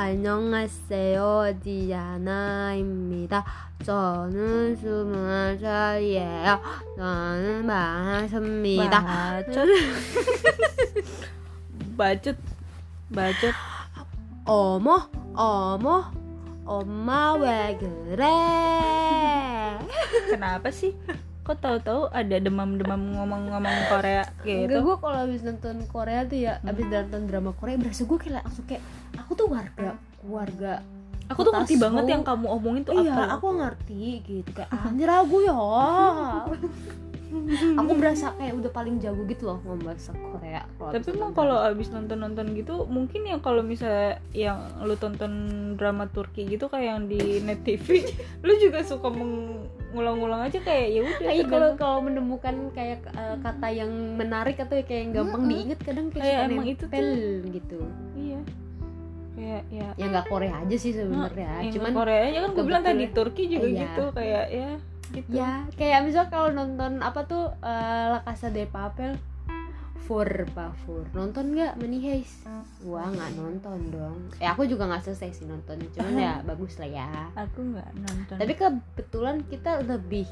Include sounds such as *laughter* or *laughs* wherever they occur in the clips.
안녕하세요 디아나입니다. 저는 스무 살이에요. 저는 반갑습니다. Bacot. Bacot. Bacot. 어머 어머 엄마 왜 그래? Kenapa sih? Kok tahu-tahu ada demam-demam ngomong-ngomong Korea Enggak, gitu? gue kalau habis nonton Korea tuh ya, habis nonton drama Korea berasa gue kayak langsung kayak aku tuh warga warga Aku tuh ngerti banget yang kamu omongin tuh iya, apa. aku ngerti gitu kayak *laughs* anjir aku ya. *laughs* aku berasa kayak udah paling jago gitu loh ngomong bahasa Korea. kalau Tapi emang kalau abis nonton-nonton gitu mungkin ya kalau misalnya yang lu tonton drama Turki gitu kayak yang di net TV, *laughs* lu juga suka mengulang-ulang aja kayak ya udah. Iya, kalau kalau menemukan kayak eh, kata yang menarik atau kayak yang gampang Mm-mm. diinget kadang kayak, Kayak emang itu nempel gitu. Iya. Kayak ya Ya nggak Korea aja sih sebenarnya, yang cuman Korea aja kan gue bilang tadi Turki juga Iya. gitu kayak ya gitu. Ya, kayak misal kalau nonton apa tuh eh, La Casa de Papel Fur Pafur nonton nggak Money Heist? Gua nggak nonton dong. Eh aku juga nggak selesai sih nontonnya, cuman ya *laughs* bagus lah ya. Aku nggak nonton. Tapi kebetulan kita lebih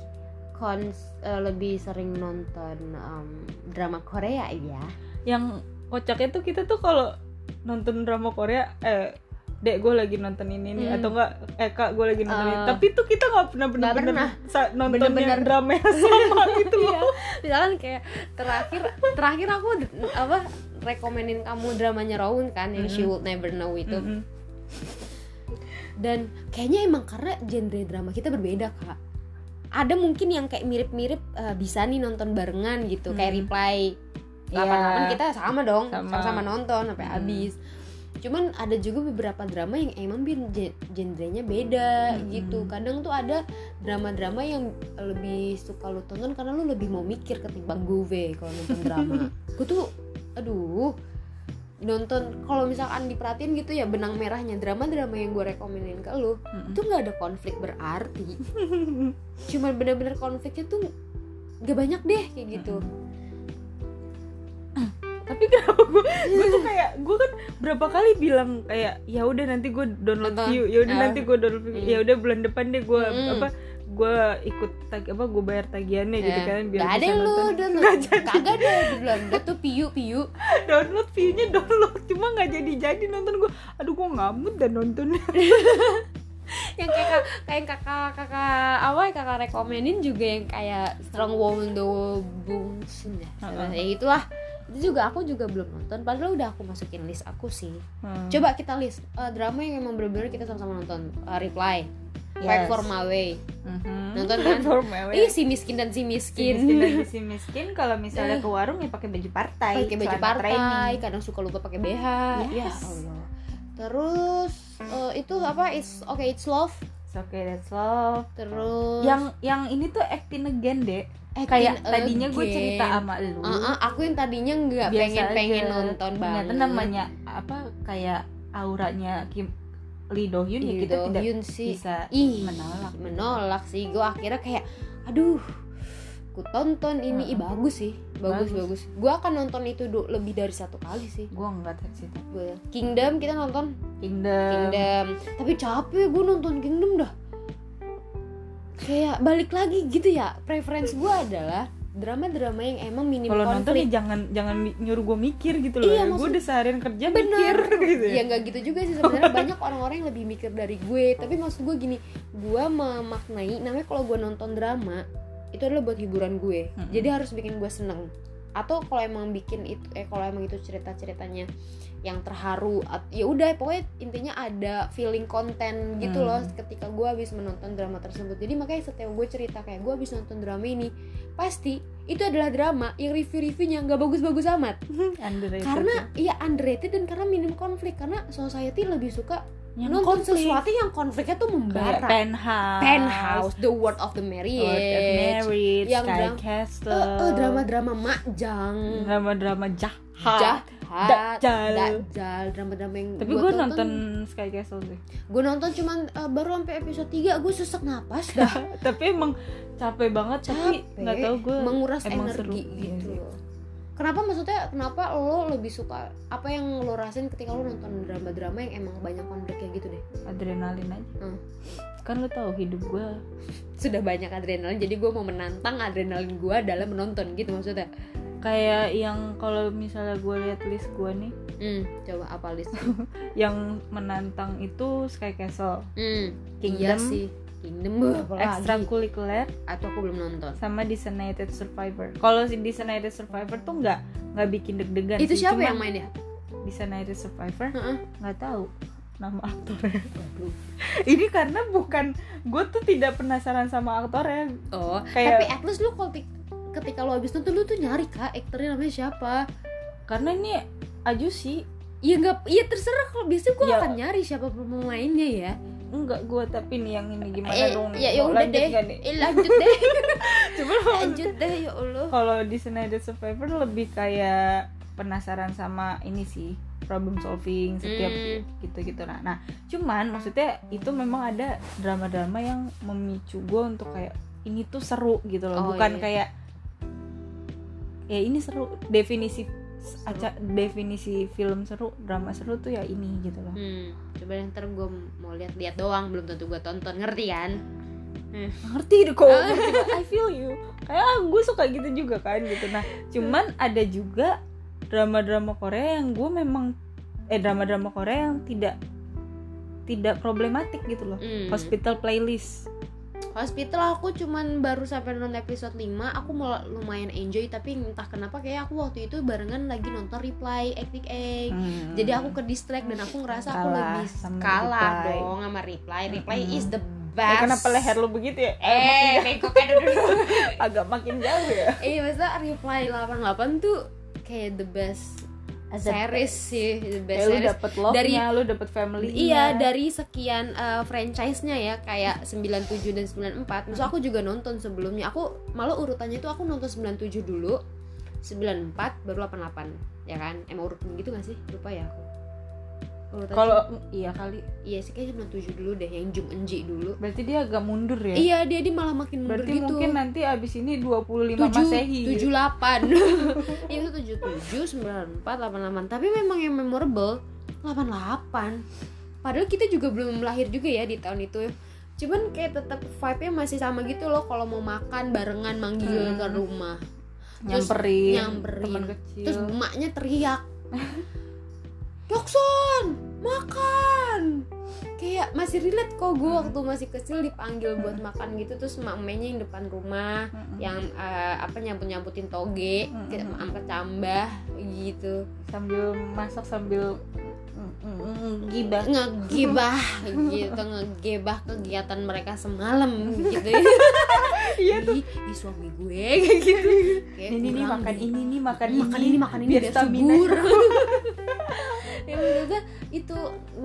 kons eh, lebih sering nonton em, drama Korea ya. yang kocaknya tuh kita tuh kalau nonton drama Korea eh dek gue lagi nonton ini nih Hmm. atau enggak eh kak gue lagi nonton ini Eh, tapi tuh kita nggak pernah pernah. sa- nonton Bener-bener. yang drama yang *laughs* sama gitu loh Iya. Misalkan kayak terakhir terakhir aku apa rekomenin kamu dramanya Raun kan yang She Mm-mm. Would Never Know itu. Mm-mm. dan kayaknya emang karena genre drama kita berbeda kak ada mungkin yang kayak mirip-mirip eh, bisa nih nonton barengan gitu kayak Hmm. reply Iya. 88 kita sama dong Sama. sama-sama nonton sampai Hmm. habis cuman ada juga beberapa drama yang emang genrenya beda Hmm. gitu. Kadang tuh ada drama-drama yang lebih suka lu tonton karena lu lebih mau mikir ketimbang gue kalau nonton drama. *laughs* Gue tuh aduh nonton kalau misalkan diperhatiin gitu ya benang merahnya drama-drama yang gue rekomenin ke lu Mm-mm. itu nggak ada konflik berarti. *laughs* Cuman bener-bener konfliknya tuh gak banyak deh kayak gitu tapi kenapa gue gue tuh kayak gue kan berapa kali bilang kayak ya udah nanti gue download Nonton. view ya udah Ah. nanti gue download view Hmm. ya udah bulan depan deh gue Hmm. apa gue ikut tag apa gue bayar tagihannya gitu Ya, kan biar nggak ada lu *laughs* Nggak jadi. kagak ada di Belanda tuh piu *laughs* piu download viewnya download cuma nggak jadi jadi nonton gue aduh gue ngamut dan nontonnya *laughs* yang kayak kayak kakak kakak apa ya, kakak rekomenin juga yang kayak Strong Woman Do Bungsun ya Heeh. ya itulah itu juga aku juga belum nonton padahal udah aku masukin list aku sih Hmm. coba kita list eh, drama yang emang bener-bener kita sama-sama nonton Eh, Reply Fight Yes. for My Way Mhm. Nonton kan? For my way. Ih si miskin dan si si miskin, miskin dan si miskin kalau misalnya ke warung ya pakai baju partai pakai baju partai training. kadang suka lupa pakai BH ya Yes. Allah terus eh, itu apa it's okay it's love It's okay that's love terus yang yang ini tuh acting again deh Acting kayak tadinya gue cerita sama lu. Ah, ah, aku yang tadinya nggak pengen pengen aja. nonton Ternyata banget namanya apa kayak auranya Kim Lee Do Hyun ya kita Do tidak Hyun sih. bisa ih menolak. menolak sih. Gue akhirnya kayak aduh ku tonton ini. Ih bagus sih. Bagus bagus, Bagus. gue akan nonton itu du- lebih dari satu kali sih. Gue nggak sih. Gua- Kingdom kita nonton. Kingdom, Kingdom. Tapi capek gue nonton Kingdom dah kayak balik lagi gitu ya preference gue adalah drama-drama yang emang minim kalau nonton konflik. ya jangan jangan nyuruh gue mikir gitu loh Iya, gue maksud- udah seharian kerja bener. mikir *laughs* gitu ya. Nggak gitu juga sih sebenarnya. Banyak orang-orang yang lebih mikir dari gue. Tapi maksud gue gini gue memaknai namanya kalau gue nonton drama itu adalah buat hiburan gue. Mm-mm. jadi harus bikin gue seneng atau kalau emang bikin itu eh kalau emang itu cerita ceritanya yang terharu ya udah pokoknya intinya ada feeling konten gitu Hmm. loh ketika gue habis menonton drama tersebut jadi makanya setiap gue cerita kayak gue habis nonton drama ini pasti itu adalah drama yang review-reviewnya nggak bagus-bagus amat *laughs* Underrated karena tuh. iya underrated dan karena minim konflik karena society lebih suka Yang nonton konflik. sesuatu yang konfliknya tuh kayak membara penthouse penthouse the world of the of marriage Marriage, yang Sky dram- Castle, Eh, eh, drama-drama majang drama-drama jahat. jahat Dajjal. dajjal drama-drama yang Tapi gua gue nonton Sky Castle sih. gue nonton cuman eh, baru sampai episode 3 gue sesak napas dah *laughs* tapi emang capek banget tapi Capek, nggak tahu gue menguras energi seru. Iya gitu sih. loh. Kenapa maksudnya kenapa lo lebih suka apa yang lo rasain ketika lo nonton drama-drama yang emang banyak konflik kayak gitu deh? Adrenalin aja. Hmm. kan lu tahu hidup gue *laughs* sudah banyak adrenalin jadi gue mau menantang adrenalin gue dalam menonton gitu maksudnya? Kayak yang kalau misalnya gue lihat list gue nih. Hmm, coba apa list? *laughs* Yang menantang itu Sky Castle. Hmm, Kingdom. iya sih Kingdom apa lagi Extracurricular atau aku belum nonton? Sama Designated Survivor. Kalau si Designated Survivor tuh nggak nggak bikin deg-degan itu sih, siapa cuman yang main ya Designated Survivor? Heeh. nggak tahu nama aktornya. *laughs* Ini karena bukan gue tuh tidak penasaran sama aktornya. Oh Kayak- tapi at least lu kalau ti- ketika lo habis nonton lu tuh nyari kak aktornya namanya siapa? Karena ini Ajusi Iya nggak, iya terserah. Kalau biasanya gue Ya. akan nyari siapa pemainnya ya. Enggak gue tapi nih yang ini gimana Eh, dong nih ya ya udah lanjut deh. nggak nih? Eh, lanjut deh. *laughs* Coba lanjut deh ya Allah. kalau Designated Survivor lebih kayak penasaran sama ini sih problem solving setiap Hmm, gitu-gitu nah nah cuman maksudnya itu memang ada drama-drama yang memicu gue untuk kayak ini tuh seru gitu loh Oh, bukan iya. kayak ya ini seru definisi aca definisi film seru drama seru tuh ya ini gitu loh hmm, coba ntar gue mau lihat-lihat doang, belum tentu gue tonton, ngerti kan? ngerti deh kok Ah. kok. I feel you kayak ah, gue suka gitu juga kan gitu nah cuman ada juga drama-drama Korea yang gue memang eh drama-drama Korea yang tidak tidak problematik gitu loh Hmm. hospital playlist Hospital aku cuman baru sampai nonton episode 5 Aku lumayan enjoy Tapi entah kenapa kayak aku waktu itu barengan lagi nonton Reply Epic Egg Hmm. Jadi aku ke distract dan aku ngerasa aku Kalah lebih sama kalah Reply. dong sama Reply. Reply Mm-mm. is the Eh, best. kenapa leher lu begitu ya? Eh, bengkok kan dulu. *laughs* Agak makin jauh ya? Iya maksudnya Reply 88 tuh kayak the best series sih The best kayak lu dapet love Dari- lu dapet family Iya dari sekian uh, franchise-nya ya kayak 97 dan 94 Maksud aku juga nonton sebelumnya. Aku malah urutannya itu aku nonton 97 dulu 94 baru 88 Ya kan? Emang urut gitu gak sih? Lupa ya aku kalau iya kali. Iya sih kayaknya 97 dulu deh Yang Jung Enji dulu. Berarti dia agak mundur ya? Iya dia, dia malah makin mundur berarti gitu. mungkin nanti abis ini 25 tujuh masehi. tujuh delapan. *laughs* *laughs* Itu tujuh tujuh sembilan empat delapan delapan. Tapi memang yang memorable delapan delapan. Padahal kita juga belum lahir juga ya di tahun itu. Cuman kayak tetap vibe nya masih sama gitu loh kalau mau makan barengan manggil Hmm. ke rumah. Terus nyamperin, nyamperin. teman kecil. Terus emaknya teriak *laughs* Yokson makan. Kayak masih relate kok gue Hmm. waktu masih kecil dipanggil buat makan gitu terus emak-emaknya yang depan rumah Mm-mm. yang eh, apa nyambut nyambutin toge kita angkat cambah gitu. Sambil masak sambil mm, mm, mm, gibah ngegibah *laughs* gitu ngegebah kegiatan mereka semalam gitu. *laughs* Iya ih, suami gue kayak gitu. *laughs* Kayak ini nih makan ini nih makan, makan ini makan ini biar stamina subur ya maksudnya itu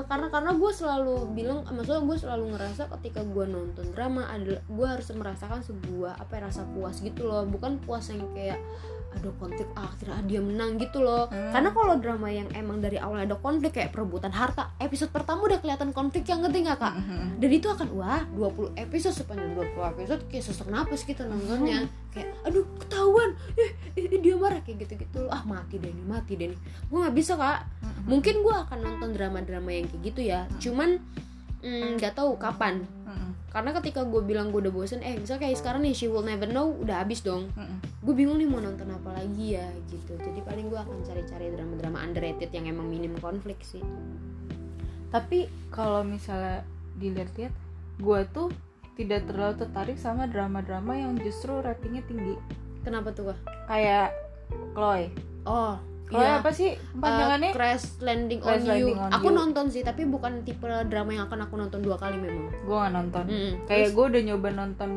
karena karena gue selalu bilang maksudnya gue selalu ngerasa ketika gue nonton drama adalah gue harus merasakan sebuah apa ya, rasa puas gitu loh. Bukan puas yang kayak ada konflik ah akhirnya ah, dia menang gitu loh. Hmm. karena kalau drama yang emang dari awal ada konflik kayak perebutan harta episode pertama udah kelihatan konflik yang ngerti nggak kak? Mm-mm. dan itu akan wah 20 episode sepanjang 20 episode kayak sesak napas kita nontonnya. Kayak aduh ketahuan eh, eh, eh, dia marah kayak gitu-gitu ah mati deh nih mati deh nih. Gue nggak bisa kak. Mungkin gue akan nonton drama-drama yang kayak gitu ya. Cuman mm, nggak tahu kapan. Karena ketika gue bilang gue udah bosen eh misalnya kayak sekarang nih she will never know udah habis dong. Gue bingung nih mau nonton apa lagi ya gitu. Jadi paling gue akan cari-cari drama-drama underrated yang emang minim konflik sih. Tapi kalau misalnya dilihat-lihat gue tuh tidak terlalu tertarik sama drama-drama yang justru ratingnya tinggi kenapa tuh kak kayak Chloe oh Chloe iya. apa sih panjangannya Uh, Crash Landing on Crash You. Landing on aku You. nonton sih, tapi bukan tipe drama yang akan aku nonton dua kali memang. gue gak nonton Mm-mm. kayak Terus, gue udah nyoba nonton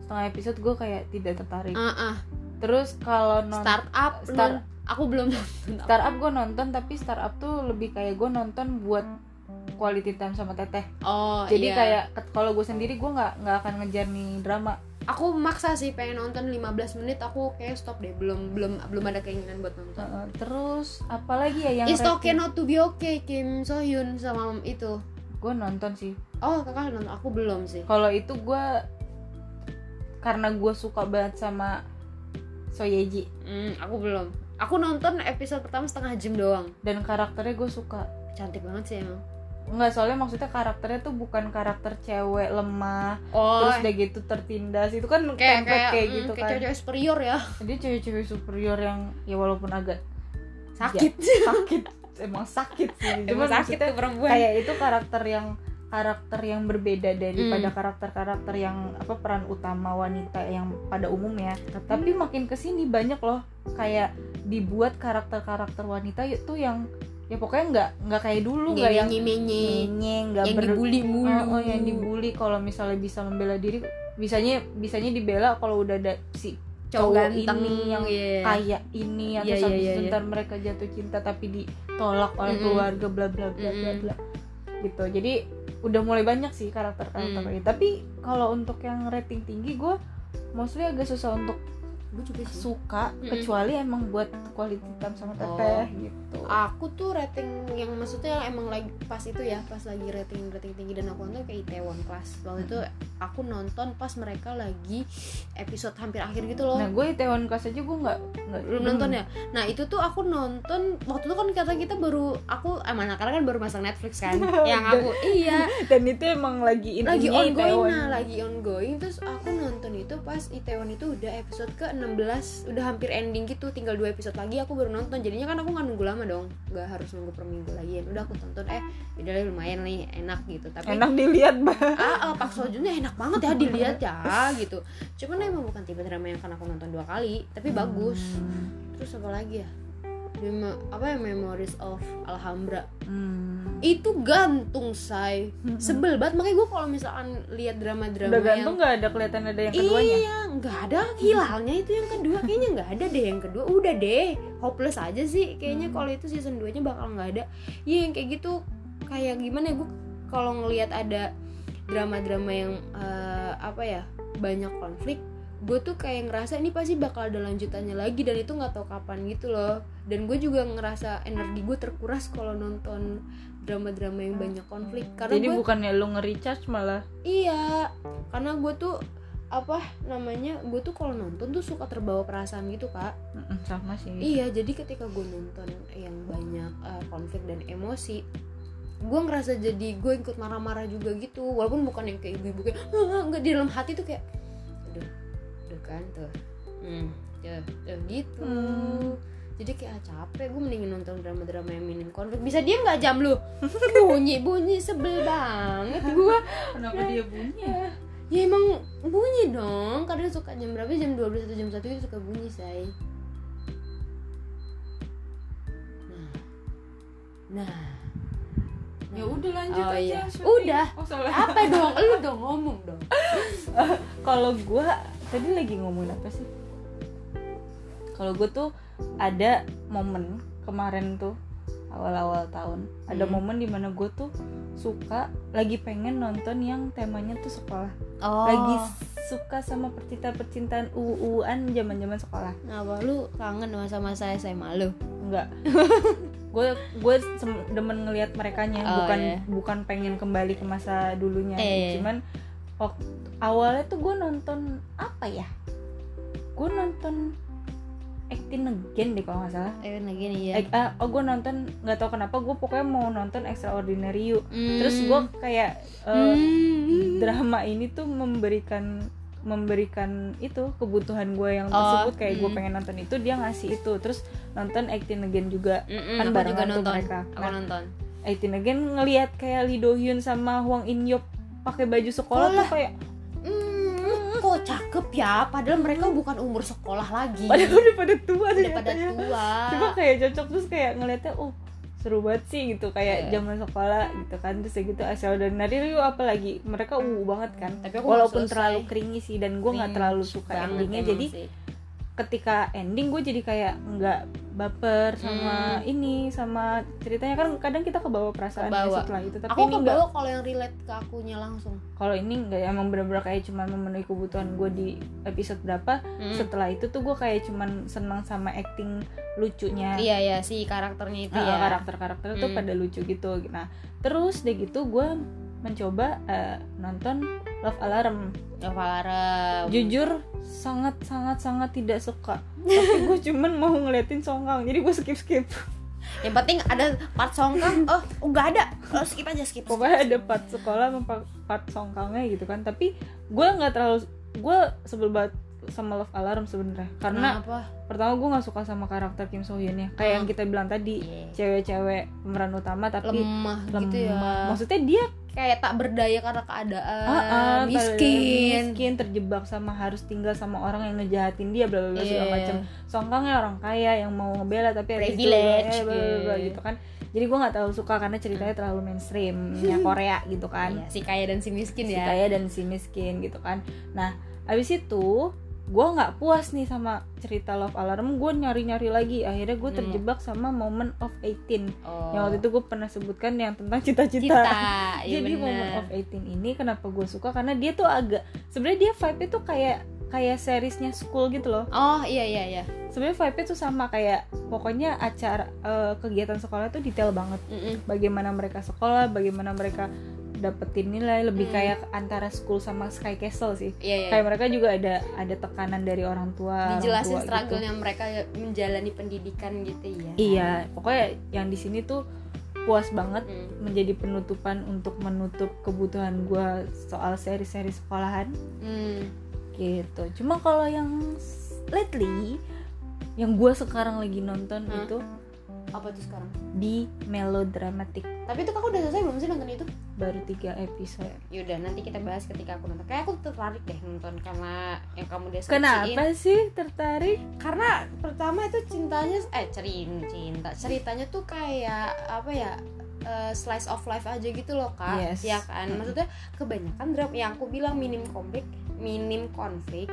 setengah episode gue kayak tidak tertarik ah, ah, terus kalau nonton startup, Start- non- aku belum nonton. startup gue nonton tapi startup tuh lebih kayak gue nonton buat quality time sama teteh Oh, jadi iya. kayak kalau gue sendiri gue nggak nggak akan ngejar nih drama aku maksa sih pengen nonton 15 menit, aku kayak stop deh, belum belum belum ada keinginan buat nonton. Heeh, terus apalagi ya yang It's okay not to be okay Kim So Hyun sama itu. gue nonton sih Oh, kakak nonton, aku belum sih. kalau itu gue karena gue suka banget sama Soyeji Hmm, aku belum. aku nonton episode pertama setengah jam doang dan karakternya gue suka cantik banget sih emang Enggak soalnya maksudnya karakternya tuh bukan karakter cewek lemah oh terus udah gitu tertindas itu kan kayak template kayak, kayak mm, gitu kayak kan. cewek superior ya. Dia cewek-cewek superior yang ya walaupun agak sakit. sakit. *laughs* Emang sakit sih. Cuman sakit tuh perempuan. kayak itu karakter yang karakter yang berbeda daripada Hmm. karakter-karakter yang apa peran utama wanita yang pada umumnya. Tapi, tapi makin ke sini banyak loh kayak dibuat karakter-karakter wanita itu yang ya pokoknya nggak nggak kayak dulu nggak yang menye nggak yang ber dibully mulu Oh, oh, yang dibully kalau misalnya bisa membela diri bisanya bisanya dibela kalau udah ada si cowok ganteng ini yang iya. kayak ini atau Iya, iya, sampai iya, iya. sebentar mereka jatuh cinta tapi ditolak oleh Mm-mm. keluarga bla bla bla bla bla gitu jadi udah mulai banyak sih karakter karakter Mm. ini tapi kalau untuk yang rating tinggi gue mostly agak susah untuk gue juga sih. suka Mm-mm. kecuali emang buat quality time sama teteh gitu. Aku tuh rating yang maksudnya yang emang lagi pas itu ya pas lagi rating rating tinggi dan aku nonton kayak Itaewon Class. Waktu itu aku nonton pas mereka lagi episode hampir akhir gitu loh. Nah gue Itaewon Class aja gue nggak nggak belum nonton. ya? Nah itu tuh aku nonton waktu itu kan kata kita baru aku eh mana karena kan baru masang Netflix kan? *laughs* Yang aku iya. *laughs* Dan itu emang lagi lagi ongoing Itaewon. nah lagi ongoing. Terus aku nonton itu pas Itaewon itu udah episode ke 16 udah hampir ending gitu tinggal dua episode lagi aku baru nonton. Jadinya kan aku nggak nunggu lama dong nggak harus nunggu per minggu lagi. Udah aku tonton eh udah lumayan nih enak gitu. Tapi enak dilihat bah ah, ah Pak Sojunnya enak banget ya dilihat ya gitu. Cuman emang bukan tipe drama yang akan aku nonton dua kali tapi bagus. Terus apa lagi ya Memo- apa ya Memories of Alhambra. Hmm. itu gantung say. Sebel banget. Makanya gue kalau misalkan lihat drama-drama udah yang gantung nggak ada kelihatan ada yang keduanya? Iya nggak ada. Hilalnya itu yang kedua. Kayaknya nggak ada deh yang kedua. Udah deh. Hopeless aja sih. Kayaknya Hmm. kalau itu season 2 nya bakal nggak ada. Iya yang kayak gitu kayak gimana ya? Gue kalau ngelihat ada drama-drama yang eh, apa ya banyak konflik gue tuh kayak ngerasa ini pasti bakal ada lanjutannya lagi dan itu nggak tahu kapan gitu loh dan gue juga ngerasa energi gue terkuras kalau nonton drama-drama yang banyak konflik karena jadi gue bukannya lu nge-recharge malah Iya, karena gue tuh apa namanya gue tuh kalau nonton tuh suka terbawa perasaan gitu kak. Sama sih Iya, jadi ketika gue nonton yang banyak uh, konflik dan emosi, gue ngerasa jadi gue ikut marah-marah juga gitu. Walaupun bukan yang kayak ibu-ibu kayak "Ah, nggak di dalam hati tuh kayak, aduh, aduh kan tuh, hmm, ya, ya gitu. Hmm. Jadi kayak ah, capek gue mendingin nonton drama-drama yang minim konflik. Bisa diam nggak jam lu? *laughs* bunyi bunyi sebel banget gue. kenapa dia bunyi Ya, ya emang bunyi dong. Kadang suka jam berapa? Jam 12 atau jam 1 itu suka bunyi, say. Nah. Nah. ya udah lanjut Oh, aja iya. Udah. oh salah Apa dong? Lu dong ngomong dong. *laughs* kalau gue tadi lagi ngomongin apa sih kalau gue tuh ada momen kemarin tuh awal-awal tahun ada Hmm. momen di mana gue tuh suka lagi pengen nonton yang temanya tuh sekolah Oh. lagi suka sama percintaan percintaan uuan zaman zaman sekolah Kenapa lu kangen masa-masa SMA lu? enggak *laughs* gue gue demen ngelihat merekanya Oh, bukan iya. bukan pengen kembali ke masa dulunya Eh. cuman waktu awalnya tuh gue nonton apa ya gue nonton Acting Again deh kalau nggak salah Eh, lagi nih ya. Eh, ah, oh gue nonton nggak tahu kenapa gue pokoknya mau nonton Extraordinary You Hmm. terus gue kayak eh, Hmm. drama ini tuh memberikan memberikan itu kebutuhan gue yang Oh, tersebut kayak gue hmm. pengen nonton itu dia ngasih itu terus nonton Acting Again juga Mm-mm, kan barengan juga tuh nonton. mereka. Aku Nah. nonton. Acting Again ngelihat kayak Lee Do Hyun sama Hwang In Yup pakai baju sekolah tuh Sekolah. kayak Hmm, kok cakep ya? Padahal mereka bukan umur sekolah lagi. padahal udah pada tua udah pada ya. tua. cuma kayak cocok terus kayak ngeliatnya oh seru banget sih gitu kayak Iya. zaman sekolah gitu kan terus ya gitu Extraordinary You apalagi mereka uh banget kan Tapi aku walaupun terlalu cringy sih dan gue nggak Cringe terlalu suka endingnya jadi sih. Ketika ending gue jadi kayak nggak baper sama Hmm. ini sama ceritanya kan kadang kita kebawa perasaan ya Kebawa. setelah itu tapi aku ini kebawa kalau yang relate ke akunya langsung. kalau ini nggak emang bener-bener kayak cuman memenuhi kebutuhan gue di episode berapa Hmm. setelah itu tuh gue kayak cuman senang sama acting lucunya Iya ya si karakternya itu Ah, ya. karakter-karakter tuh Hmm. pada lucu gitu nah terus deh gitu gue mencoba eh, nonton Love Alarm. Love Alarm. Jujur sangat sangat sangat tidak suka. Tapi gue *laughs* cuman mau ngeliatin Songkang jadi gue skip skip yang penting ada part songkang. Oh oh, nggak ada. Oh, skip aja skip pokoknya ada part sekolah sama part- part Songkangnya gitu kan. Tapi gue nggak terlalu gue sebel banget sama Love Alarm sebenarnya. Karena apa pertama gue nggak suka sama karakter Kim So Hyun ya kayak yang Hmm. kita bilang tadi Iya. cewek-cewek pemeran utama tapi lemah, gitu ya. lemah. maksudnya dia kayak tak berdaya karena keadaan ah, ah, miskin. miskin terjebak sama harus tinggal sama orang yang ngejahatin dia bla bla bla segala Iya. macam Songkangnya orang kaya yang mau ngebela tapi Privilege, eh, bla, bla, bla, iya. gitu. kan. Jadi gue nggak terlalu suka karena ceritanya terlalu mainstream ya Korea gitu kan. Iya, si kaya dan si miskin si ya. kaya dan si miskin gitu kan. Nah abis itu gue nggak puas nih sama cerita Love Alarm gue nyari nyari lagi akhirnya gue Hmm. terjebak sama Moment of 18 oh. yang waktu itu gue pernah sebutkan yang tentang cita-cita cita *laughs* iya jadi bener. Moment of 18 ini kenapa gue suka karena dia tuh agak sebenarnya dia vibe tuh kayak kayak seriesnya school gitu loh oh iya iya iya sebenarnya vibe tuh sama kayak pokoknya acara eh, kegiatan sekolah tuh detail banget Mm-mm. bagaimana mereka sekolah bagaimana mereka dapetin nilai lebih Hmm. kayak antara school sama Sky Castle sih iya iya kayak mereka juga ada ada tekanan dari orang tua orang dijelasin gitu. struggle-nya mereka menjalani pendidikan gitu ya iya pokoknya yang di sini tuh puas banget Hmm. menjadi penutupan untuk menutup kebutuhan gue soal seri-seri sekolahan Hmm. gitu cuma kalau yang lately yang gue sekarang lagi nonton Hah? itu apa tuh sekarang? Di melodramatic. Tapi itu kamu udah selesai belum sih nonton itu? Baru tiga episode. Yaudah nanti kita bahas ketika aku nonton. Kayak aku tertarik deh nonton karena yang kamu deskripsiin. Kenapa sih tertarik? Karena pertama itu cintanya eh cerin cinta. Ceritanya tuh kayak apa ya eh, slice of life aja gitu loh kak. Yes. ya kan? Maksudnya kebanyakan drama yang aku bilang minim konflik minim konflik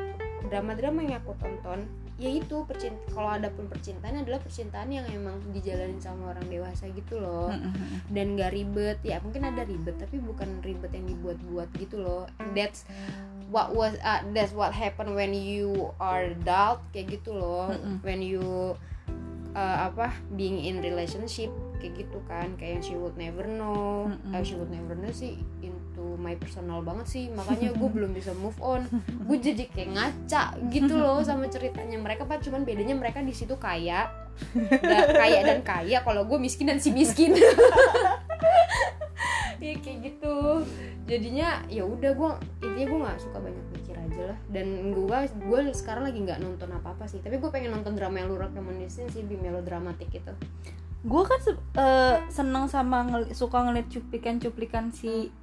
drama-drama yang aku tonton yaitu percinta kalau ada pun percintaan adalah percintaan yang emang dijalanin sama orang dewasa gitu loh. Dan gak ribet ya mungkin ada ribet tapi bukan ribet yang dibuat-buat gitu loh. And that's what was uh, that's what happen when you are adult kayak gitu loh. When you uh, apa being in relationship kayak gitu kan. Kayak she would never know. Eh, she would never know sih into my personal banget sih. Makanya gue *laughs* belum bisa move on. Gue jadi kayak ngaca gitu loh sama ceritanya mereka pak. Cuman bedanya mereka di situ kaya. Da- kaya dan kaya. Kalau gue miskin dan si miskin. *laughs* Ya kayak gitu. Jadinya ya udah gue intinya gue nggak suka banyak mikir aja lah. Dan gue gue sekarang lagi nggak nonton apa apa sih. Tapi gue pengen nonton drama yang lu rekomendasiin sih di melodramatik itu gue kan eh, seneng sama ngel- suka ngeliat cuplikan-cuplikan si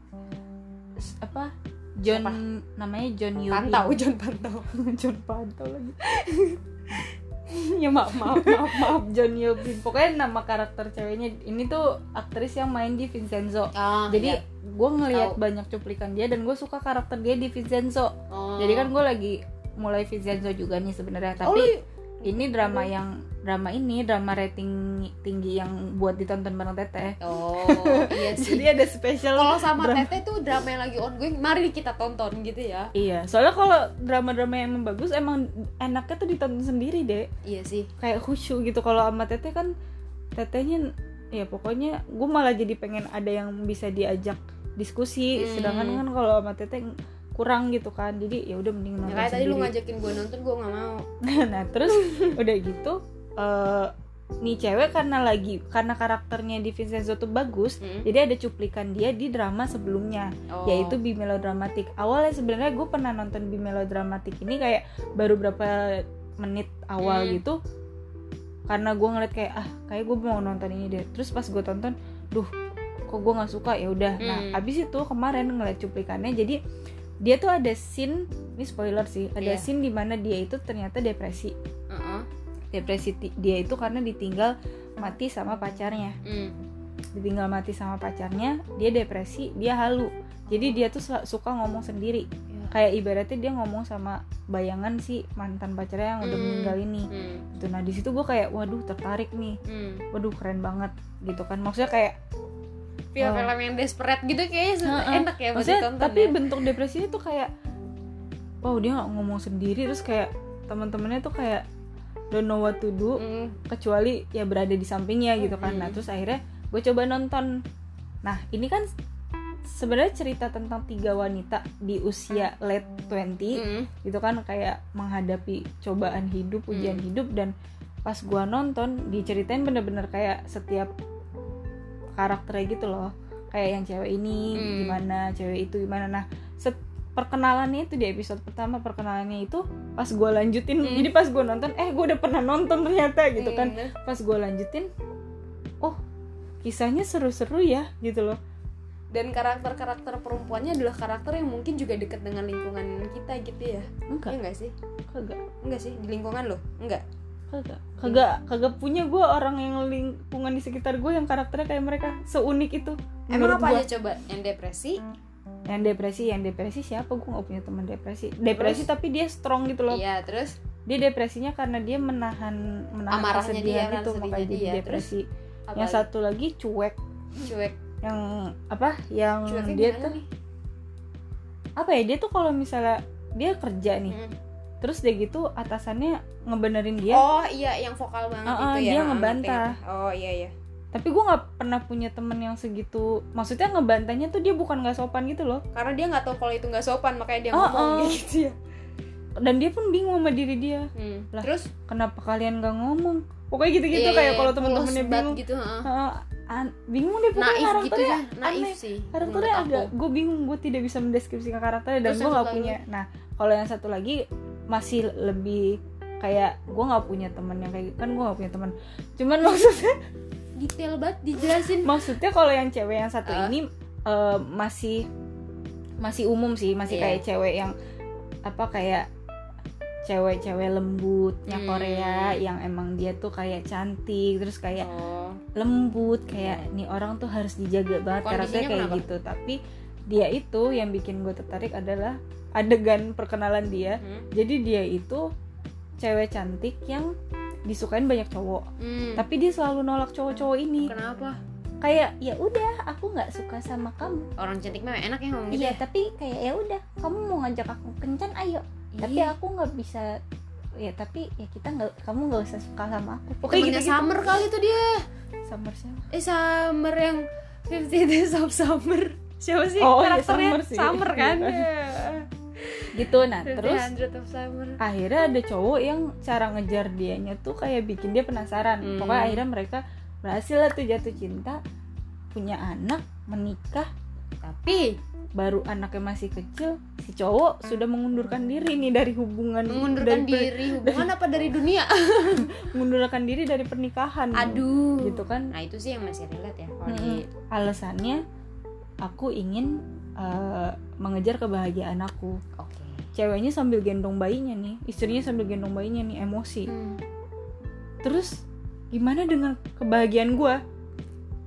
apa John Siapa? namanya John Yoo pantau John pantau *laughs* John Pantau lagi *laughs* ya maaf maaf maaf maaf John Bin pokoknya nama karakter ceweknya ini tuh aktris yang main di Vincenzo Ah, jadi ya. gue ngeliat Tahu. banyak cuplikan dia dan gue suka karakter dia di Vincenzo Oh. jadi kan gue lagi mulai Vincenzo juga nih sebenarnya oh, tapi lu- ini drama yang drama ini drama rating tinggi yang buat ditonton bareng teteh oh *laughs* iya sih jadi ada special kalau sama drama. Tete tuh drama yang lagi ongoing mari kita tonton gitu ya Iya, soalnya kalau drama-drama yang emang bagus emang enaknya tuh ditonton sendiri deh. iya sih Kayak khusyuk gitu. Kalau sama Teteh kan Tetehnya ya pokoknya gue malah jadi pengen ada yang bisa diajak diskusi. Hmm. Sedangkan kan kalau sama Teteh kurang gitu kan. Jadi ya udah mending ya, nonton kayak tadi lu ngajakin gue nonton gue nggak mau *laughs* nah, terus udah gitu eh nih cewek karena lagi karena karakternya di Vincenzo tuh bagus, Hmm. jadi ada cuplikan dia di drama sebelumnya Oh. yaitu Bimelodramatic. Awalnya sebenarnya gue pernah nonton Bimelodramatic ini kayak baru berapa menit awal Hmm. gitu karena gue ngeliat kayak ah kayak gue mau nonton ini deh. Terus pas gue tonton, duh kok gue nggak suka ya udah. Nah Hmm. abis itu kemarin ngeliat cuplikannya jadi dia tuh ada scene ini spoiler sih ada Iya. scene di mana dia itu ternyata depresi Heeh. depresi ti- dia itu karena ditinggal mati sama pacarnya Hmm. ditinggal mati sama pacarnya dia depresi dia halu jadi dia tuh su- suka ngomong sendiri Ya. kayak ibaratnya dia ngomong sama bayangan si mantan pacarnya yang udah Hmm. meninggal ini Hmm. gitu nah di situ gue kayak waduh tertarik nih Hmm. waduh keren banget gitu kan maksudnya kayak film-film yang desperate gitu kayaknya se- Heeh. enak ya buat maksudnya ditonton tapi ya. bentuk depresinya tuh kayak wow dia nggak ngomong sendiri terus kayak teman-temannya tuh kayak don't know what to do Hmm. kecuali ya berada di sampingnya gitu kan nah Mm-mm. terus akhirnya gue coba nonton nah ini kan sebenarnya cerita tentang tiga wanita di usia late 20 Mm. gitu kan kayak menghadapi cobaan hidup ujian Hmm. hidup dan pas gua nonton diceritain bener-bener kayak setiap karakternya gitu loh. Kayak yang cewek ini Hmm. gimana cewek itu gimana. Nah set- perkenalannya itu di episode pertama perkenalannya itu pas gua lanjutin. Hmm. jadi pas gua nonton eh gua udah pernah nonton ternyata gitu kan. Hmm. pas gua lanjutin oh kisahnya seru-seru ya gitu loh. Dan karakter-karakter perempuannya adalah karakter yang mungkin juga dekat dengan lingkungan kita gitu ya. Enggak. Iya enggak sih? Kagak enggak sih di lingkungan lo? Enggak kagak. Kagak kagak punya gue orang yang lingkungan di sekitar gue yang karakternya kayak mereka. Seunik itu. Emang apa gua. aja coba? Yang depresi? Yang depresi yang depresi siapa? Gue nggak punya teman depresi. Depresi Terus? tapi dia strong gitu loh. Iya terus? Dia depresinya karena dia menahan menahan Amarahnya kesedihan dia itu sedihnya makanya jadi dia. depresi. Apa yang satu lagi cuek. Cuek. Yang apa? Yang cueknya dia tuh nih? apa ya? Dia tuh kalau misalnya dia kerja nih. Mm. Terus dia gitu atasannya ngebenerin dia. Oh iya yang vokal banget Ah, ah, itu ya dia Ah, ngebantah. ngerti, ngerti. oh iya iya. Tapi gue nggak pernah punya temen yang segitu. Maksudnya ngebantahnya tuh dia bukan nggak sopan gitu loh. Karena dia nggak tahu kalau itu nggak sopan makanya dia Oh, ngomong oh. gitu ya. Dan dia pun bingung sama diri dia. Hmm. Lah, terus? kenapa kalian gak ngomong? Pokoknya gitu-gitu iya, kayak iya, kalau temen-temennya bingung. gitu ha. Heeh, an- bingung deh pokoknya naif gitu karakternya ya naif aneh. sih karakternya agak gue bingung gue tidak bisa mendeskripsikan karakternya dan gue nggak punya. nah kalau yang satu lagi masih lebih kayak gue nggak punya teman yang kayak gitu kan gue nggak punya teman cuman *laughs* maksudnya detail banget dijelasin maksudnya kalau yang cewek yang satu Ah. ini eh, masih masih umum sih masih Iya. kayak cewek yang apa kayak cewek-cewek lembutnya Hmm. Korea yang emang dia tuh kayak cantik terus kayak oh lembut kayak nih orang tuh harus dijaga banget karakternya kayak kenapa? gitu tapi dia itu yang bikin gue tertarik adalah adegan perkenalan dia. Hmm. jadi dia itu cewek cantik yang disukain banyak cowok. Hmm. tapi dia selalu nolak cowok-cowok ini. Kenapa? Kayak ya udah aku nggak suka sama kamu. Orang cantik mah enak ya ngomong gitu iya ya tapi kayak ya udah kamu mau ngajak aku kencan ayo. Tapi Iya. aku nggak bisa ya tapi ya kita nggak kamu nggak usah suka sama aku. Pokoknya gitu gitu Summer kali tuh dia. Summer siapa? Eh Summer yang Fifty Days of Summer. Siapa sih Oh, iya, karakternya? Summer sih. Summer kan? *laughs* Iya. Gitu. Nah Fifty terus akhirnya ada cowok yang cara ngejar dianya tuh kayak bikin dia penasaran. Hmm. pokoknya akhirnya mereka berhasil lah tuh jatuh cinta punya anak menikah. Tapi baru anaknya masih kecil si cowok sudah mengundurkan diri nih dari hubungan mengundurkan dari diri *laughs* Hubungan apa dari dunia? *laughs* Mengundurkan diri dari pernikahan. Aduh. Gitu kan? Nah itu sih yang masih relate ya Kalau di alasannya aku ingin eh, mengejar kebahagiaan aku. Oke ceweknya sambil gendong bayinya nih istrinya sambil gendong bayinya nih emosi. Hmm. terus gimana dengan kebahagiaan gua?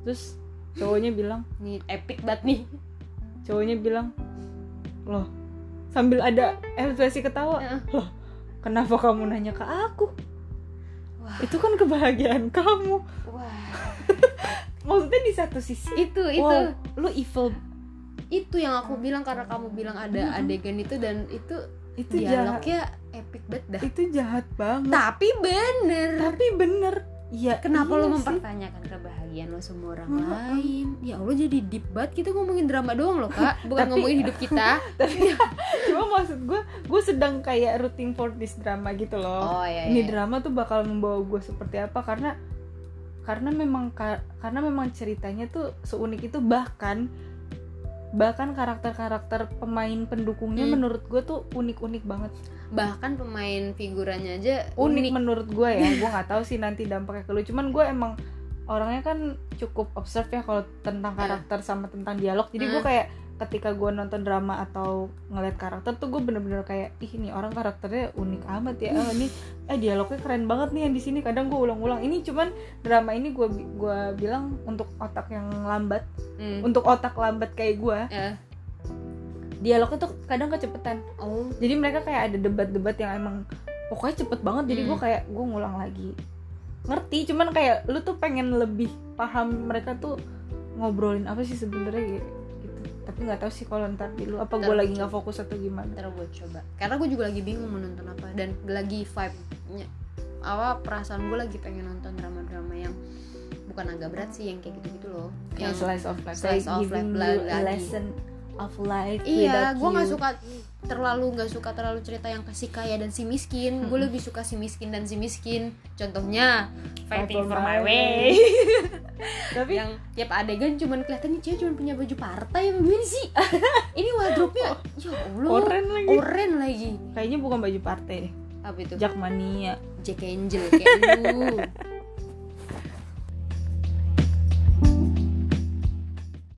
Terus cowoknya bilang Ini epic banget nih. cowoknya bilang loh sambil ada ekspresi ketawa loh kenapa kamu nanya ke aku? Wah. itu kan kebahagiaan kamu. Wah. *laughs* Maksudnya di satu sisi Itu itu. wow, lu evil Itu yang aku bilang karena kamu bilang ada adegan itu Dan itu itu jahat. dialognya epic banget dah. Itu jahat banget. Tapi bener. Tapi bener. Iya Kenapa iya lo sih. mempertanyakan kebahagiaan lo sama orang Mm-mm. lain? Ya Allah jadi deep banget kita ngomongin drama doang loh kak. *laughs* Bukan Tapi- ngomongin hidup kita. *laughs* Cuma maksud gue gue sedang kayak rooting for this drama gitu loh. Oh iya ini drama tuh bakal membawa gue seperti apa? Karena karena memang ka- karena memang ceritanya tuh seunik itu bahkan bahkan karakter-karakter pemain pendukungnya Hmm. menurut gue tuh unik-unik banget. Bahkan pemain figurannya aja unik, unik, menurut gue ya. *laughs* Gue nggak tahu sih nanti dampaknya ke lu. Cuman gue emang orangnya kan cukup observe ya kalau tentang karakter sama tentang dialog. Jadi gue Hmm. kayak ketika gue nonton drama atau ngeliat karakter tuh gue bener-bener kayak ih ini orang karakternya unik amat ya. Oh, ini eh dialognya keren banget nih yang di sini. Kadang gue ulang-ulang ini cuman drama ini gue gua bilang untuk otak yang lambat Hmm. untuk otak lambat kayak gue Ya. dialognya tuh kadang kecepetan. Oh. Jadi mereka kayak ada debat-debat yang emang pokoknya cepet banget. Jadi gue Hmm. kayak gue ngulang lagi. Ngerti cuman kayak lu tuh pengen lebih paham mereka tuh ngobrolin apa sih sebenarnya gitu tapi nggak tahu sih kalau ntar di lu apa gue lagi nggak fokus atau gimana. Ntar gue coba. Karena gue juga lagi bingung mau nonton apa Dan lagi vibe-nya Apa perasaan gue lagi pengen nonton drama-drama yang bukan agak berat sih yang kayak gitu gitu loh. Yang slice of life slice of life lagi. lesson of life iya gue nggak suka terlalu nggak suka terlalu cerita yang kasih kaya dan si miskin. Gue lebih suka si miskin dan si miskin. Contohnya fighting for my way. *laughs* tapi yang tiap adegan cuman kelihatan nih cewek cuman punya baju partai gimana sih? *laughs* Ini wardrobe-nya ya allah oren lagi. oren lagi. Kayaknya bukan baju partai deh. Apa itu? Jackmania Jack Angel kayak